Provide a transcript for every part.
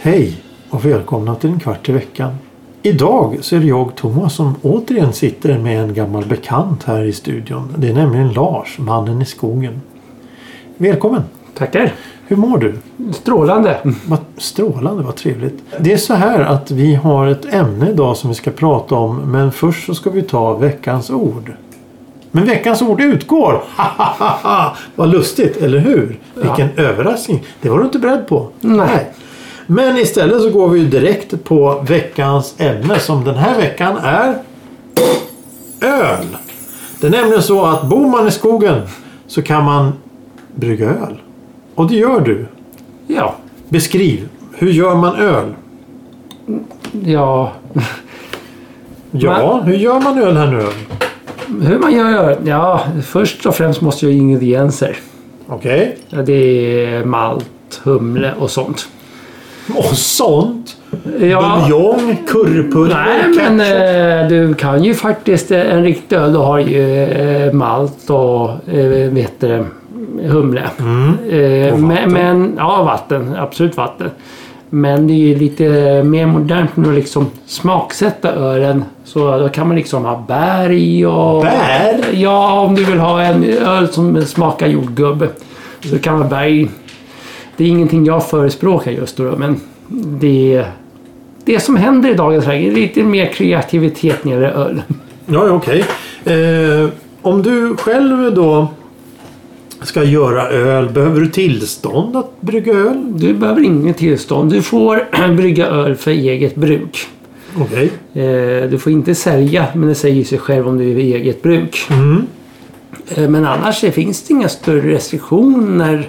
Hej och välkomna till en kvart i veckan. Idag så är det jag Thomas som återigen sitter med en gammal bekant här i studion. Det är nämligen Lars, mannen i skogen. Välkommen! Tackar! Hur mår du? Strålande! Vad strålande, vad trevligt. Det är så här att vi har ett ämne idag som vi ska prata om men först så ska vi ta veckans ord. Men veckans ord utgår! vad lustigt, eller hur? Vilken överraskning! Det var du inte beredd på. Nej. Men istället så går vi direkt på veckans ämne som den här veckan är öl. Det är nämligen så att bor man i skogen så kan man brygga öl. Och det gör du. Ja. Beskriv. Hur gör man öl? Ja. Ja, hur gör man öl här nu? Hur man gör? Ja, först och främst måste jag ha ingredienser. Okej. Ja, det är malt, humle och sånt. Och sånt? Ja. Buljong, currypulver, Nej, men eh, du kan ju faktiskt en riktig öl. Du har ju eh, malt och eh, vet du, humle. Eh, Mm. Och men, men ja, vatten. Absolut vatten. Men det är ju lite mer modernt nu att liksom smaksätta ölen. Så då kan man liksom ha bär i och... Bär? Ja, om du vill ha en öl som smakar jordgubb. Så kan man bär i. Det är ingenting jag förespråkar just då, men det det som händer i dagens läge är lite mer kreativitet nere i öl. Ja, okej. Eh, om du själv då ska göra öl, behöver du tillstånd att brygga öl? Du behöver inget tillstånd. Du får brygga öl för eget bruk. Okej. Eh, Du får inte sälja, men det säger sig själv om du är eget bruk. Mm. Eh, Men annars finns det inga större restriktioner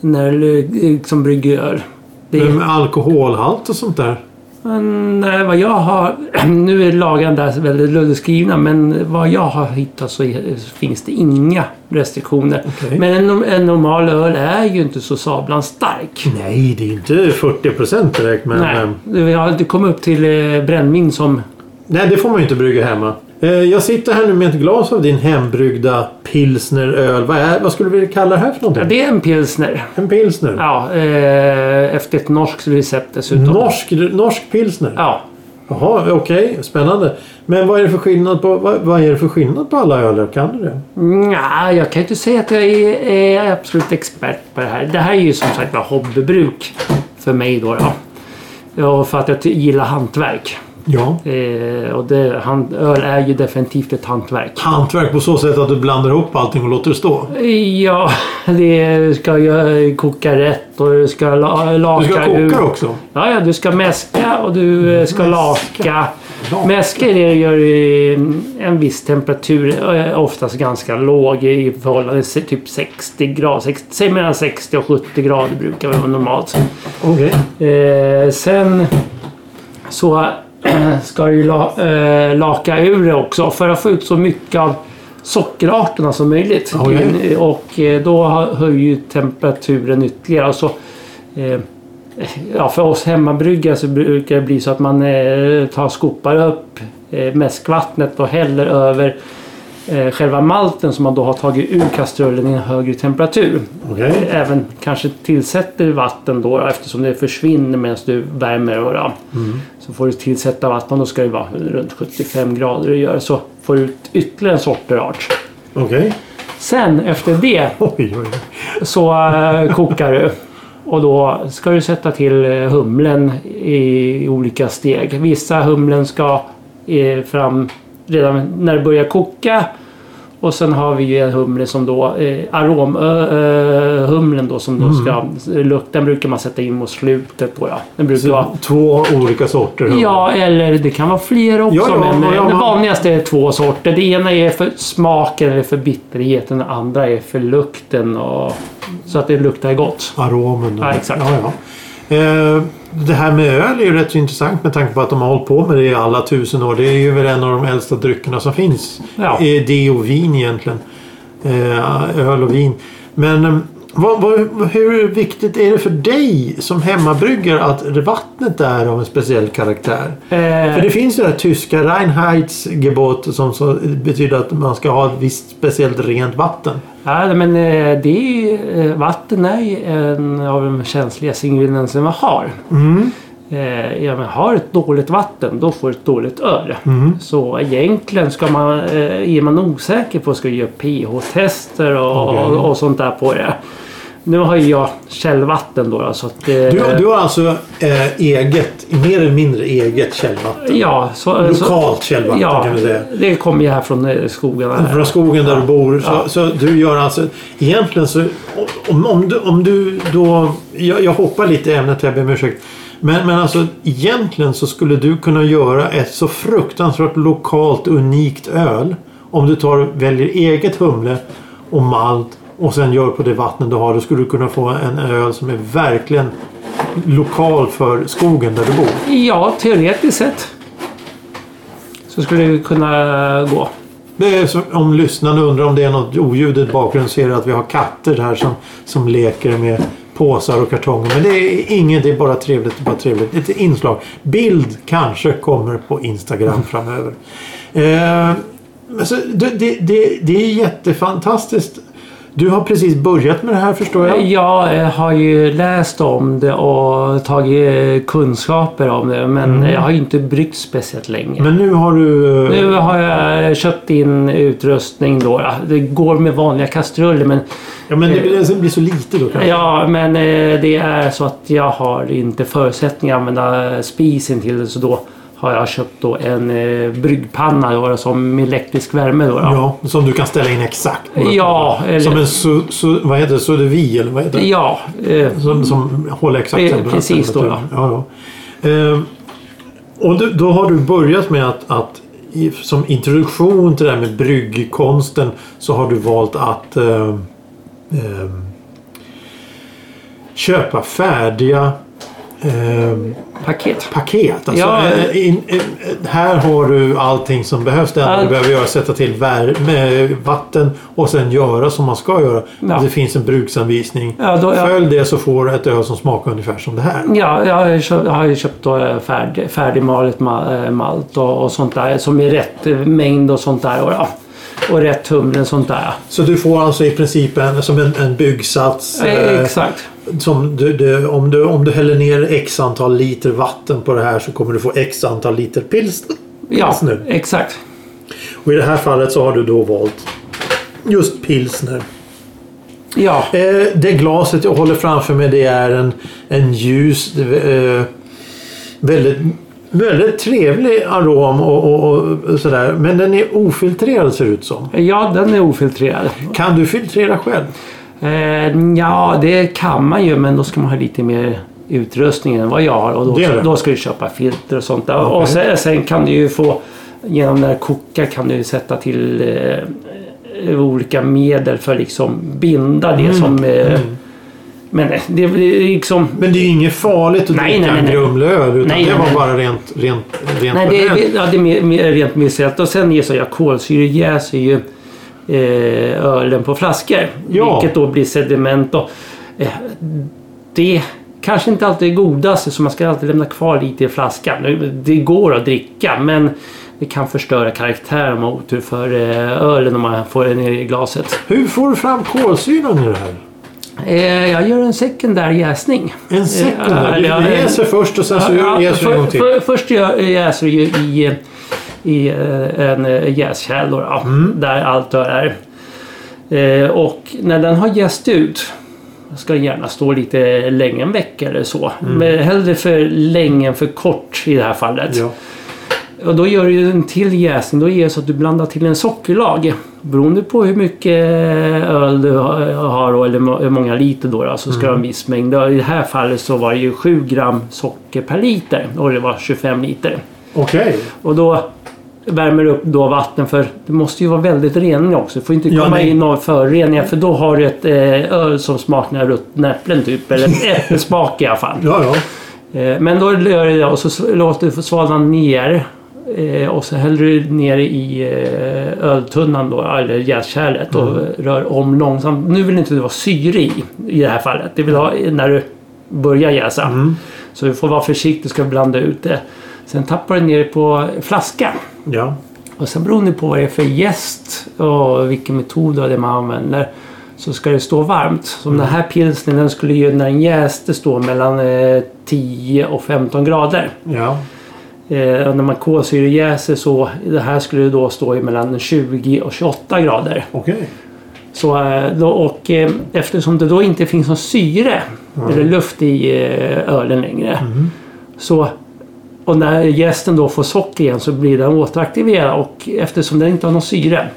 när du liksom brygger öl. Det är, Men med alkoholhalt och sånt där? Men, nej, vad jag har... Nu är lagarna där väldigt luddigt skrivna men vad jag har hittat så finns det inga restriktioner. Okej. Men en, en normal öl är ju inte så sablans stark. Nej, det är inte 40 procent direkt. Men, Nej, eh, vi har inte kommit upp till eh, brännvin som... nej, det får man ju inte brygga hemma. Eh, jag sitter här nu med ett glas av din hembryggda pilsneröl. Vad, är, vad skulle vi kalla det här för Ja, någonting? det är en pilsner. En pilsner? Ja, eh, efter ett norskt recept dessutom. Norsk, norsk pilsner? Ja. Jaha, okej. Spännande. Men vad är det för skillnad på, vad, vad är det för skillnad på alla öler? Kan du det? Nja, jag kan inte säga att jag är, är absolut expert på det här. Det här är ju som sagt var hobbybruk för mig då. då. Ja, för att jag gillar hantverk. Ja. Eh, och det, han, öl är ju definitivt ett hantverk. Hantverk på så sätt att du blandar ihop allting och låter det stå. Ja, det ska ju koka rätt och du ska la, laka Du ska ur. koka också. Ja, ja, du ska mäska och du eh, ska Mäska. laka. Mäska är det du gör i en viss temperatur, eh, oftast ganska låg i förhållande till typ 60 grader. 60, säg mellan 60 och 70 grader brukar vara normalt. Okej. Eh, sen så ska du la, eh, laka ur det också för att få ut så mycket av sockerarterna som möjligt. Okej. Och eh, då höjer temperaturen ytterligare. Alltså, eh, ja, för oss hemmabryggare så brukar det bli så att man eh, tar skopar upp eh, mäskvattnet och häller över själva malten som man då har tagit ur kastrullen i en högre temperatur. Okej. Även kanske tillsätter vatten då eftersom det försvinner medan du värmer. Och, då. Så får du tillsätta vatten då ska det vara runt 75 grader och göra så får du ut ytterligare en sorterart. Okej. Sen efter det Oj, oj, oj. så eh, kokar du. Och då ska du sätta till eh, humlen i olika steg. Vissa humlen ska eh, fram redan när det börjar koka. Och sen har vi ju en humle som då, eh, aromhumlen då som då ska lukta. Den brukar man sätta in mot slutet då ja. Den brukar vara två olika sorter. humle. Ja, eller det kan vara flera också. Ja, ja, men ja, eh, det vanligaste är två sorter. Det ena är för smaken eller för bitterheten. Det andra är för lukten. Och, så att det luktar gott. Aromen. Ja, exakt. Ja. Eh, det här med öl är ju rätt intressant med tanke på att de har hållit på med det i alla tusen år. Det är ju väl en av de äldsta dryckerna som finns. Ja. Eh, Det och vin egentligen. Eh, öl och vin. Men eh, Vad, vad, hur viktigt är det för dig som hemmabryggare att vattnet är av en speciell karaktär? Eh, För det finns ju det här tyska Reinheitsgebot som så betyder att man ska ha ett visst speciellt rent vatten. Ja, men eh, det är eh, vatten är ju en av de känsligaste ingredienserna man har. Mm. Eh, ja, men har ett dåligt vatten, då får du ett dåligt öl. Mm. Så egentligen ska man, eh, är man osäker på ska du göra pH-tester och, Okej. och, och sånt där på det. Nu har ju jag källvatten då. då, Så att, eh, Du, du har alltså eh, eget, mer eller mindre eget källvatten? Ja, så, så, Lokalt källvatten ja, kan vi säga. det kommer ju här från eh, skogarna. Från skogen där Ja. du bor. Så, Ja. så du gör alltså... Egentligen så... Om, om, du, om du då... Jag, jag hoppar lite i ämnet, jag ber om ursäkt. Men, men alltså egentligen så skulle du kunna göra ett så fruktansvärt lokalt unikt öl. Om du tar väljer eget humle och malt och sen gör på det vattnet du har. Då skulle du kunna få en öl som är verkligen lokal för skogen där du bor. Ja, teoretiskt sett. Så skulle det kunna gå. Det är som, om lyssnarna undrar om det är något oljud i bakgrunden det att vi har katter här som, som leker med påsar och kartonger. Men det är inget, det är bara trevligt. Det är bara trevligt. Ett inslag. Bild kanske kommer på Instagram framöver. Eh, men så, det, det, det, det är jättefantastiskt. Du har precis börjat med det här förstår jag. Jag eh, har ju läst om det och tagit kunskaper om det men jag har ju inte bryggt speciellt länge. Mm. Men nu har du... eh, Nu har jag köpt in utrustning då. Det går med vanliga kastruller men, Ja men det blir, så lite då kanske. ja, men eh, det är så att jag har inte förutsättningar att använda spisen till det så då har jag köpt då en eh, bryggpanna då, som med elektrisk värme. Då, ja. Ja, som du kan ställa in exakt. Ja, eller- Som en su, su, vad heter det? Sous de vie, eller vad heter det? Ja, eh, Som, som håller exakt Eh, precis då, temperatur. Ja, ja. Ehm, och du, då har du börjat med att, att i, som introduktion till det här med bryggkonsten så har du valt att ehm, ehm, köpa färdiga ehm, paket. paket. Alltså, Ja. eh, in, eh, här har du allting som behövs. Det enda Allt. du behöver göra är sätta till värme, vatten och sen göra som man ska göra. Ja. Det finns en bruksanvisning. Ja, då. Följ det så får du ett öl som smakar ungefär som det här. Ja, jag har ju köpt, jag har ju köpt då eh, färdig, färdigmalet ma- eh, malt och, och sånt där som är rätt eh, mängd och sånt där. Och, ja. och rätt humle och sånt där. Så du får alltså i princip en, som en, en byggsats. Eh, eh, Exakt. Som du, du, om, du, om du häller ner x antal liter vatten på det här så kommer du få x antal liter pils. Ja, pilsner. exakt. Och i det här fallet så har du då valt just pilsner. Ja, Eh, det glaset jag håller framför mig det är en, en ljus, eh, väldigt, väldigt trevlig arom och, och, och sådär. Men den är ofiltrerad ser det ut som. ja, den är ofiltrerad. Kan du filtrera själv? Eh, ja, det kan man ju men då ska man ha lite mer utrustning än vad jag har. Och Det är då, det. då ska du köpa filter och sånt. Okej. Och sen, sen kan du ju få genom den här kokar kan du sätta till eh, olika medel för liksom binda det Mm, som eh, Men det liksom Men det är ju inget farligt att Nej, dricka en nej. grumlöl utan Nej, det var nej. bara rent, rent, rent Nej, det är, ja, det är mer, mer, rent micellt. Och sen är det så att kolsyrejäser ju eh, ölen på flaskor. Ja. Vilket då blir sediment. Och, eh, det kanske inte alltid är godaste så man ska alltid lämna kvar lite i flaskan. Nu, Det går att dricka men det kan förstöra karaktär om man otur för eh, ölen om man får den i glaset. Hur får du fram kolsyran i det här? Eh, jag gör en sekundär jäsning. En second. Ja, du jäser först och sen så Ja, jäser du en gång till. för, först jäser ju i, i eh, en eh, då, då, Mm. där allt är. Eh, och när den har jäst ut ska den gärna stå lite länge, en vecka eller så. Men hellre för länge än för kort i det här fallet. Mm. Ja. Och då gör du en till jäsning. Då är det så att du blandar till en sockerlag. Beroende på hur mycket öl du har då, eller hur många liter då, då så ska du ha en viss mängd. I det här fallet så var det ju 7 gram socker per liter och det var 25 liter. Okej. Och då värmer du upp då vatten för det måste ju vara väldigt rening också. Det får inte Ja, komma nej. in några föroreningar för då har du ett eh, öl som smakar ruttna äpplen typ. Eller äppelsmak i alla fall. Ja, ja. Eh, Men då gör du det och så låter du svalna ner. Eh, och så häller du ner i eh, öltunnan då, eller jäskärlet och rör om långsamt. Nu vill inte du ha syre i, i det här fallet. Det vill ha när du börjar jäsa. Mm. Så du får vara försiktig, ska blanda ut det. Sen tappar du ner det på flaska. Ja. Och sen beroende på vad det är för gäst och vilken metod och det man använder så ska det stå varmt. Som den här pilsnen den skulle ju när den jäste stå mellan eh, 10 och 15 grader. Ja. Eh, och när man kolsyrejäser så det här skulle då stå i mellan 20 och 28 grader. Okej. Så, eh, då, och eh, eftersom det då inte finns någon syre eller luft i eh, ölen längre. Så, och när gästen då får socker igen så blir den återaktiverad och eftersom den inte har någon syre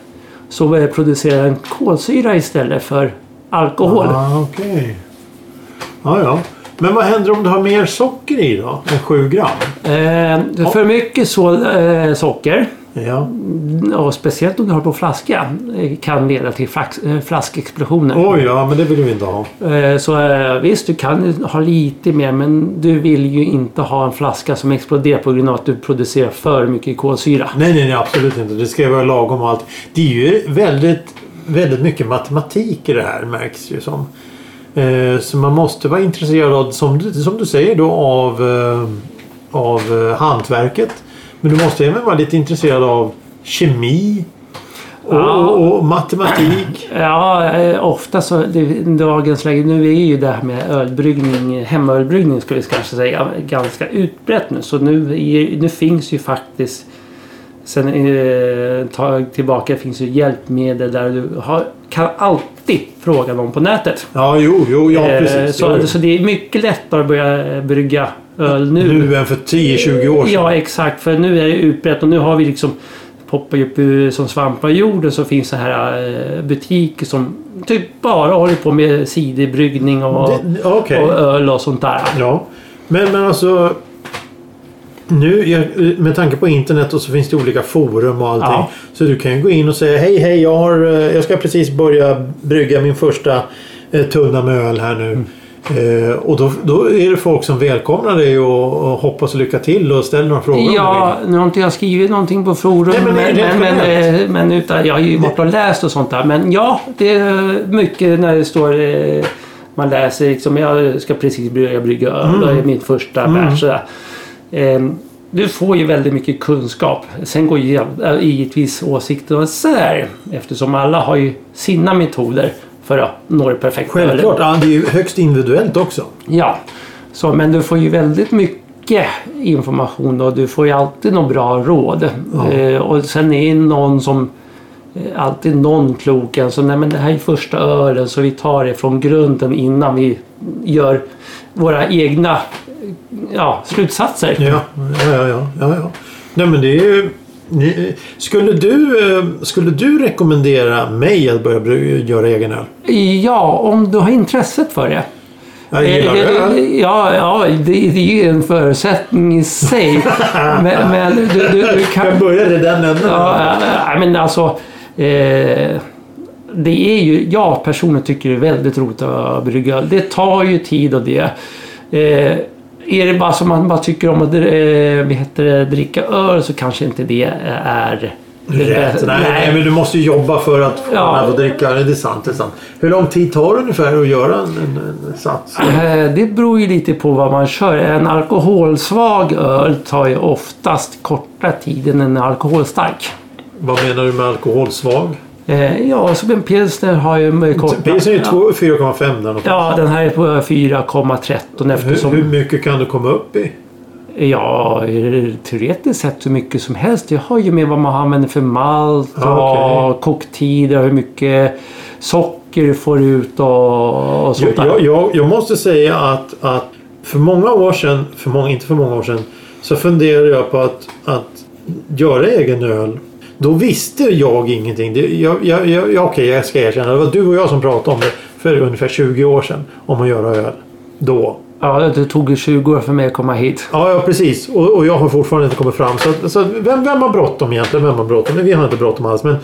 så eh, producerar den kolsyra istället för alkohol. Ah, Okej. Ja, ja. Men vad händer om du har mer socker i då? Än 7 gram? Eh, för mycket så, eh, socker Ja. och speciellt om du har på flaska eh, kan leda till eh, flaskexplosioner. Oj, ja, men det vill vi inte ha. Eh, Så visst, du kan ha lite mer men du vill ju inte ha en flaska som exploderar på grund av att du producerar för mycket kolsyra. Nej, nej, nej, absolut inte. Det ska vara lagom och allt. Det är ju väldigt, väldigt mycket matematik i det här märks ju som. Så man måste vara intresserad av, som du, som du säger då, av, av hantverket. Men du måste även vara lite intresserad av kemi och, Ja. och, och matematik. Ja, eh, ofta så i dagens läge, nu är ju det här med ölbryggning, hemölbryggning skulle jag kanske säga, ganska utbrett nu. Så nu, nu finns ju faktiskt Sen eh, tag tillbaka finns ju hjälpmedel där du har, kan alltid fråga någon på nätet. Ja, jo, jo, ja Eh, precis. så, Jo, jo. så det är mycket lättare att börja brygga öl nu. Nu än för 10-20 år sedan. Ja exakt, för nu är det utbrett och nu har vi liksom poppar upp som svampar i jorden så finns det här eh, butiker som typ bara håller på med ciderbryggning och, Det- Okej. och öl och sånt där. Ja, men, men alltså. Nu med tanke på internet och så finns det olika forum och allting. Ja. Så du kan gå in och säga hej hej jag, har, eh, jag ska precis börja brygga min första eh, tunna med öl här nu. Mm. Eh, och då, då är det folk som välkomnar dig och, och hoppas lycka till och ställer några frågor Ja, nu har inte jag skrivit någonting på forum. Nej, men men, men, eh, men utan, jag har ju varit och läst och sånt där. Men ja, det är mycket när det står eh, man läser liksom, jag ska precis börja brygga öl. Mm. Det är mitt första batch. sådär. Ehm, Du får ju väldigt mycket kunskap. Sen går ju givetvis åsikterna isär eftersom alla har ju sina metoder för att nå det perfekta. Självklart, ja, det är ju högst individuellt också. Ja, så, men du får ju väldigt mycket information och du får ju alltid något bra råd. Ja. Eh, och sen är det någon som eh, alltid någon klok en. Så nej men det här är första ölen så vi tar det från grunden innan vi gör våra egna ja, slutsatser. Ja, ja, ja. ja, ja. Nej men det är ju... Skulle du, eh, skulle du rekommendera mig att börja göra egen öl? Ja, om du har intresset för det. Jag Eh, gillar öl. det- Ja, ja det, det är ju en förutsättning i sig. men, men du, du, du kan... Jag börjar i den änden. Ja, men alltså. Eh, det är ju, jag personligen tycker det är väldigt roligt att brygga öl. Det tar ju tid och det. Eh, är det bara som man bara tycker om att eh, heter det, dricka öl så kanske inte det är det Rätt. Nej, nej, men du måste ju jobba för att få Ja. få dricka. Det är sant, det är sant. Hur lång tid tar det ungefär att göra en, en, en sats? Eh, Det beror ju lite på vad man kör. En alkoholsvag öl tar ju oftast kortare tid än en alkoholstark. Vad menar du med alkoholsvag? Eh, Ja, så en pilsner har ju. Pilsner är ju två- 4,5 där någonstans. Ja, den här är på 4,13 eftersom... hur, hur mycket kan du komma upp i? Ja, teoretiskt sett hur mycket som helst. Det har ju med vad man använder för malt och koktider och hur mycket socker du får ut och, och sånt Jag, där. jag, jag, jag måste säga att, att för många år sedan, för många, inte för många år sedan, så funderade jag på att, att göra egen öl. Då visste jag ingenting. Det, jag, jag, jag, ja, okej, jag ska erkänna. Det var du och jag som pratade om det för ungefär 20 år sedan. Om att göra öl. Då. Ja, det tog 20 år för mig att komma hit. Ja, ja precis. Och, och jag har fortfarande inte kommit fram. Så, så vem, vem har bråttom egentligen? Vem har bråttom? Vi har inte bråttom alls. Men,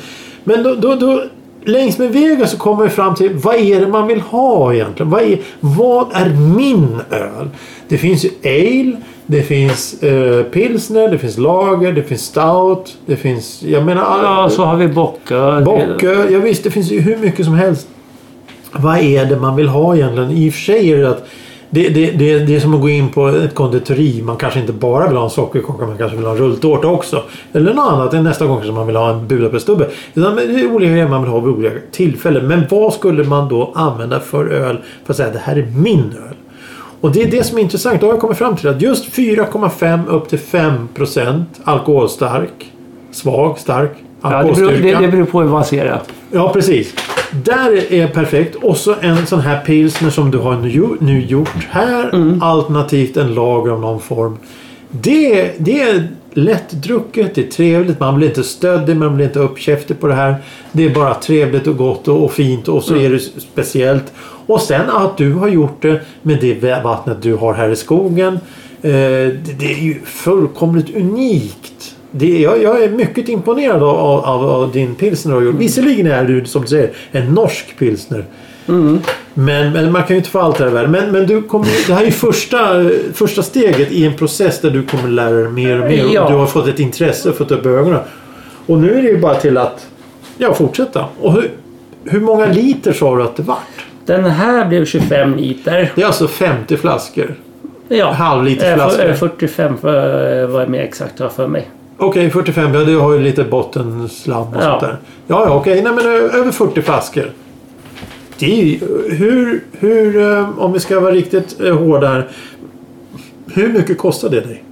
men då, då, då, längs med vägen så kommer vi fram till vad är det man vill ha egentligen? Vad är, vad är min öl? Det finns ju ale, det finns eh, pilsner, det finns lager, det finns stout, det finns... Jag menar... Ja, så har vi bocköl. Bocköl, ja visst det finns ju hur mycket som helst. Vad är det man vill ha egentligen? I och för sig är det att det, det, det, det är som att gå in på ett konditori. Man kanske inte bara vill ha en sockerkaka, man kanske vill ha en rulltårta också. Eller något annat. Nästa gång kanske man vill ha en Budapeststubbe. Det är olika grejer man vill ha vid olika tillfällen. Men vad skulle man då använda för öl för att säga att det här är min öl? Och det är det som är intressant. Då har jag kommit fram till att just 4,5 upp till 5 procent alkoholstark, svag, stark Ja, det, beror, alkoholstyrka. det, det beror på hur man ser det. Ja, precis. Där är perfekt. Och så en sån här pilsner som du har nu, nu gjort här. Mm. Alternativt en lager av någon form. Det, det är lättdrucket, det är trevligt. Man blir inte stöddig, man blir inte uppkäftig på det här. Det är bara trevligt och gott och, och fint och så Mm. är det speciellt. Och sen att du har gjort det med det vattnet du har här i skogen. Eh, det, det är ju fullkomligt unikt. Det, jag, jag är mycket imponerad av, av, av din pilsner du har gjort. Visserligen är du som du säger en norsk pilsner. Men, men man kan ju inte få allt här i världen. Men, men du kommer, det här är ju första, första steget i en process där du kommer lära dig mer och mer. Ja. Och du har fått ett intresse och fått upp ögonen. Och nu är det ju bara till att ja, fortsätta. Och hur, hur många liter sa du att det vart? Den här blev 25 liter. Det är alltså 50 flaskor. Ja. Halvliters Eh, flaskor. för- eh, 45 för, var mer exakt har jag för mig. Okej, 45. Ja, du har ju lite bottenslam och Ja. sånt där. Ja, ja okej. Nej, men ö- över 40 flaskor. Det är ju, hur, hur, eh, om vi ska vara riktigt eh, hårda här. Hur mycket kostar det dig?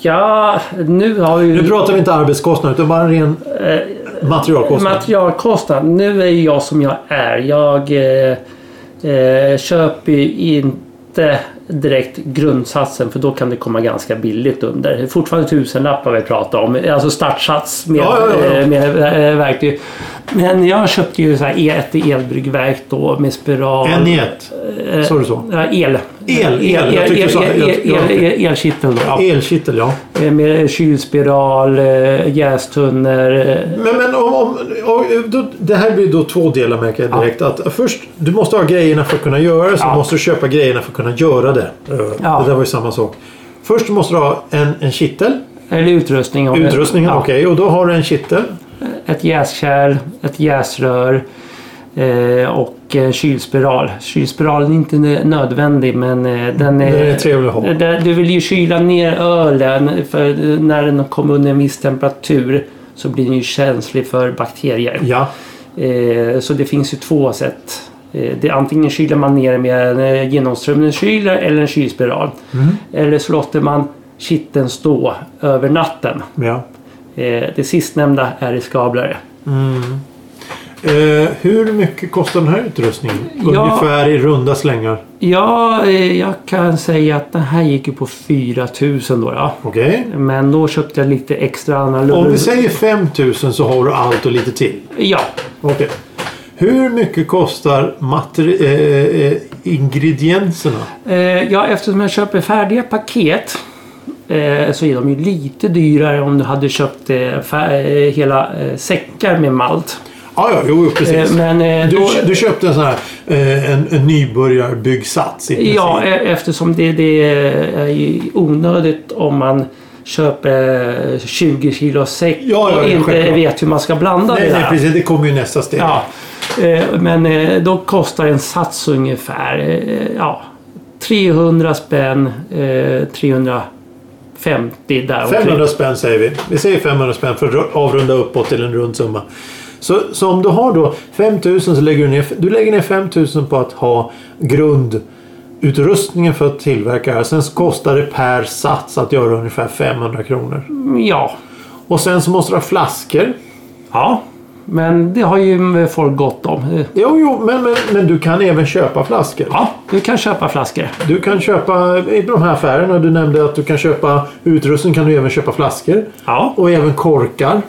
Ja, nu har vi ju... Nu pratar vi inte arbetskostnad utan bara ren eh, materialkostnad. Materialkostnad. Nu är jag som jag är. Jag eh, eh, köper ju inte direkt grundsatsen för då kan det komma ganska billigt under. Fortfarande tusenlappar vi pratar om. Alltså startsats med, Ja, ja, ja, eh, med eh, verktyg. Men jag köpte ju så här E- ett elbryggverk då med spiral. En i ett. Eh, Sa du så? Ja, el. Elkittel då. Elkittel, ja. Med kylspiral, jästunnor. Men, men om, om, om, då, det här blir då två delar märker jag direkt. Att först, du måste ha grejerna för att kunna göra det. Ja. måste du köpa grejerna för att kunna göra det. Eh, Ja. Det där var ju samma sak. Först måste du ha en, en kittel. Eller utrustning. Utrustningen, ja. okej. Och då har du en kittel. Ett jäskärl, ett jäsrör eh, och eh, kylspiral. Kylspiralen är inte nö- nödvändig men eh, den är... Den är trevlig att ha. Du vill ju kyla ner ölen för när den kommer under en viss temperatur så blir den ju känslig för bakterier. Ja. Eh, så det finns ju två sätt. Eh, det, antingen kyler man ner med en eh, genomströmningskylare eller en kylspiral. Mm. Eller så låter man kitteln stå över natten. ja. Eh, det sistnämnda är riskablare. Eh, hur mycket kostar den här utrustningen? Ja. Ungefär i runda slängar. Ja, eh, jag kan säga att den här gick ju på 4000 då. Ja. Okej. Men då köpte jag lite extra annorlunda. Om vi säger 5000 så har du allt och lite till. Ja, Okej. Hur mycket kostar eh, ingredienserna? eh, ja, eftersom jag köper färdiga paket eh, så är de ju lite dyrare om du hade köpt eh, eh, hela säckar med malt. Ja, ja, jo, precis. Men eh, du, då, du köpte en sån här en, en nybörjarbyggsats. Ja, eftersom det, det är onödigt om man köper eh, 20 kilo säck Ja, ja, och inte självklart. vet hur man ska blanda Nej, det nej, där. precis. Det kommer ju nästa steg. Ja, men eh, då kostar en sats ungefär eh, ja, 300 spänn, eh, 350 där omkring. 500 spänn säger vi. Vi säger 500 spänn för att avrunda uppåt till en rund summa. Så, så om du har då 5000 så lägger du ner, du lägger ner 5000 på att ha grundutrustningen för att tillverka det här. Sen så kostar det per sats att göra ungefär 500 kronor. Ja, Och sen så måste du ha flaskor. ja, men det har ju folk gott om. Jo, jo, men, men, men du kan även köpa flaskor. Ja, du kan köpa flaskor. Du kan köpa i de här affärerna. Du nämnde att du kan köpa utrustning. kan du även köpa flaskor. Ja, Och även korkar.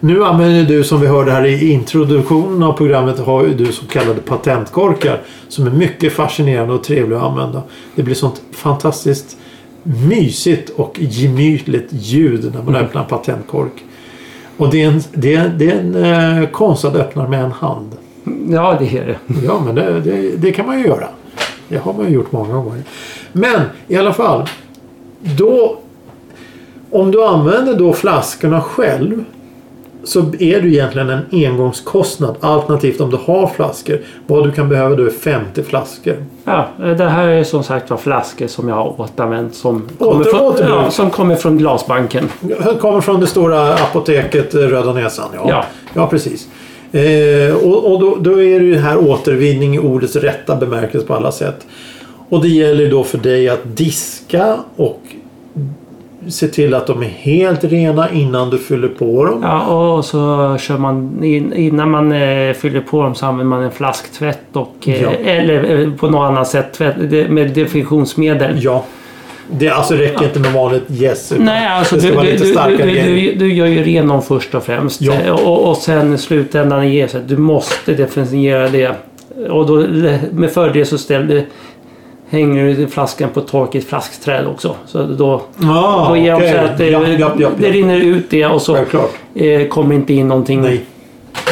Nu använder du som vi hörde här i introduktionen av programmet har ju du så kallade patentkorkar. Som är mycket fascinerande och trevliga att använda. Det blir sånt fantastiskt mysigt och gemytligt ljud när man öppnar en patentkork. Och det är en, det är, det är en eh, konst att öppna med en hand. Ja, det är det. Ja, men det, det, det kan man ju göra. Det har man ju gjort många gånger. Men i alla fall. Då, om du använder då flaskorna själv så är det egentligen en engångskostnad. Alternativt om du har flaskor. Vad du kan behöva då är 50 flaskor. Ja, det här är som sagt var flaskor som jag har återanvänt som, Åter- kommer från, återbruk. ja, som kommer från glasbanken. Kommer från det stora apoteket eh, Röda Näsan. Ja, Ja. ja precis. Eh, och och då, då är det ju här återvinning i ordets rätta bemärkelse på alla sätt. Och det gäller då för dig att diska och se till att de är helt rena innan du fyller på dem. Ja, och så kör man in, innan man eh, fyller på dem så använder man en flasktvätt och eh, Ja. eller eh, på något annat sätt tvätt, med definitionsmedel. Ja. Det alltså räcker inte med vanligt yes. Nej, alltså du, du, du, du, du, du, du gör ju ren dem först och främst. Ja. Och, och sen i slutändan att du måste definiera det. Och då med fördel så ställer hänger du flaskan på torkigt flaskträd också. Så då, Ah, då ger de okej. så att det, ja, ja, ja, det rinner ut det och så eh, kommer inte in någonting. Nej.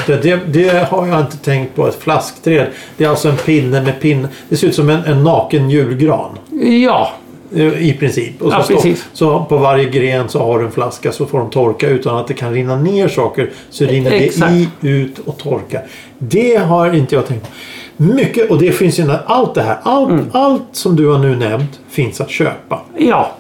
Det, det, det har jag inte tänkt på. Ett flaskträd. Det är alltså en pinne med pinne. Det ser ut som en, en naken julgran. Ja, eh, I princip. Och så, Ja, precis. så på varje gren så har du en flaska så får de torka utan att det kan rinna ner saker. Så rinner Exakt. det i, ut och torka. Det har inte jag tänkt på. Mycket, och det finns ju allt det här. Allt, Mm. allt som du har nu nämnt finns att köpa. ja,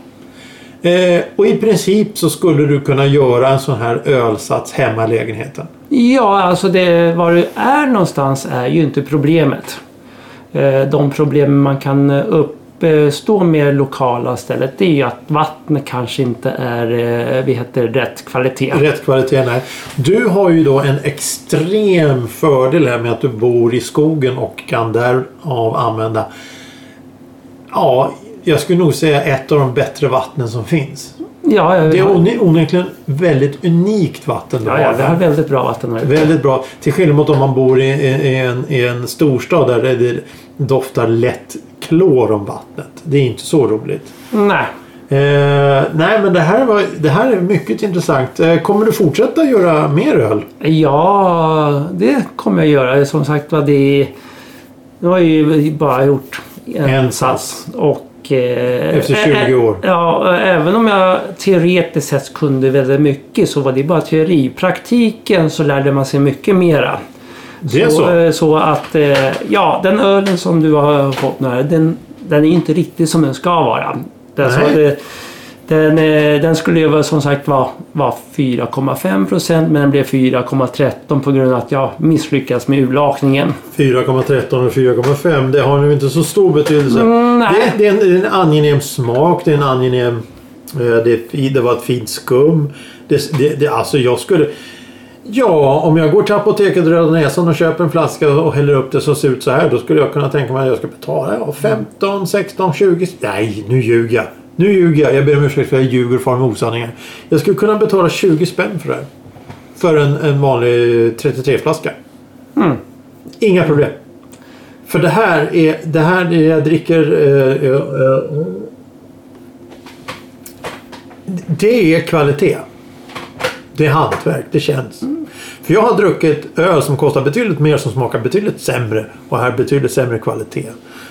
Eh, och i princip så skulle du kunna göra en sån här ölsats hemma i lägenheten. Ja, alltså det, var du är någonstans är ju inte problemet. Eh, De problem man kan uppstå eh, med lokala stället det är ju att vattnet kanske inte är eh, vi heter, rätt kvalitet. Rätt kvalitet, nej. Du har ju då en extrem fördel här med att du bor i skogen och kan därav använda Ja, jag skulle nog säga ett av de bättre vattnen som finns. Ja, ja, Det är onekligen väldigt unikt vatten du ja, har ja, vi har väldigt bra vatten här ute. Väldigt bra. Till skillnad mot om man bor i, i, i, en, i en storstad där det doftar lätt klor om vattnet. Det är inte så roligt. Nej. Eh, nej men det här, var, det här är mycket intressant. Eh, kommer du fortsätta göra mer öl? Ja, det kommer jag göra. Som sagt var, det Nu har jag ju bara gjort en, En sats. Och, eh, Efter ä- 20 år. Ja, även om jag teoretiskt sett kunde väldigt mycket så var det bara teori. I praktiken så lärde man sig mycket mera. Det är så? eh, så att, eh, ja, den ölen som du har fått nu den, den är inte riktigt som den ska vara. Den, så, den, eh, den skulle ju som sagt vara var 4,5 procent men den blev 4,13 på grund av att jag misslyckats med urlakningen. 4,13 och 4,5 det har nu inte så stor betydelse. Mm, det, det, är en, en angenäm smak. Det är en angenäm... eh, Det, det var ett fint skum. Det, det, det, alltså jag skulle... Ja, om jag går till apoteket Röda Näsan och köper en flaska och häller upp det som ser ut så här. Då skulle jag kunna tänka mig att jag ska betala ja, 15, 16, 20... Nej, nu ljuger jag. Nu ljuger jag. Jag ber om ursäkt för att jag ljuger och far med osanningar. Jag skulle kunna betala 20 spänn för det här. För en, en vanlig 33-flaska. Mm. Inga problem. För det här är det här är jag dricker. Eh, eh, eh, det är kvalitet. Det är hantverk. Det känns. För jag har druckit öl som kostar betydligt mer som smakar betydligt sämre. Och här betydligt sämre kvalitet.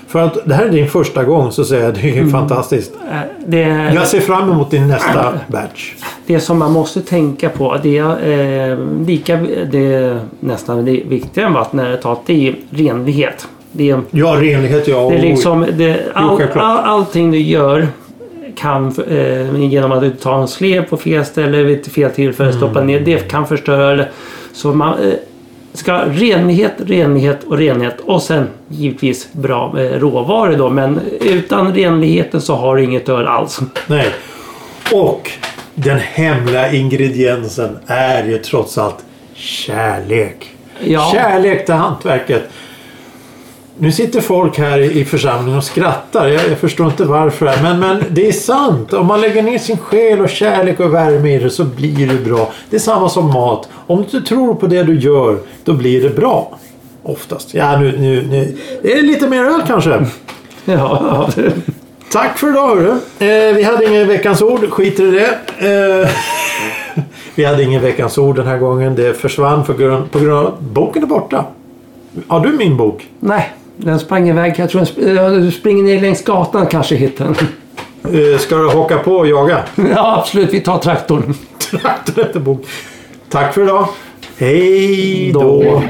För att det här är din första gång så säger jag det är fantastiskt. Eh, Det, Jag ser fram emot din nästa batch. det som man måste tänka på, det är eh, lika, det är nästan det viktigare än vattnet, det är renlighet. Det är, Ja, renlighet ja. Det är liksom, det, all, all, allting du gör kan eh, genom att du tar en slev på fel ställe vid fel tillfälle Mm. stoppa ner. Det kan förstöra. Så man eh, ska renlighet, renlighet och renlighet. Och sen givetvis bra eh, råvaror då. Men utan renligheten så har du inget öl alls. Nej. Och den hemliga ingrediensen är ju trots allt kärlek. Ja. Kärlek till hantverket. Nu sitter folk här i församlingen och skrattar. Jag, jag förstår inte varför. Men, men det är sant. Om man lägger ner sin själ och kärlek och värme i det så blir det bra. Det är samma som mat. Om du tror på det du gör, då blir det bra. Oftast. Ja, nu, nu, nu. Det är lite mer öl kanske. Ja, ja. Tack för idag hörru. Eh, vi hade ingen veckans ord. Skiter i det. Eh, Vi hade ingen veckans ord den här gången. Det försvann för grund, på grund av boken är borta. Har du min bok? Nej, den sprang iväg. Jag tror den du springer ner längs gatan kanske hittar den. Eh, Ska du haka på och jaga? Ja, absolut. Vi tar traktorn. Traktor efter bok. Tack för idag. Hej då. Då.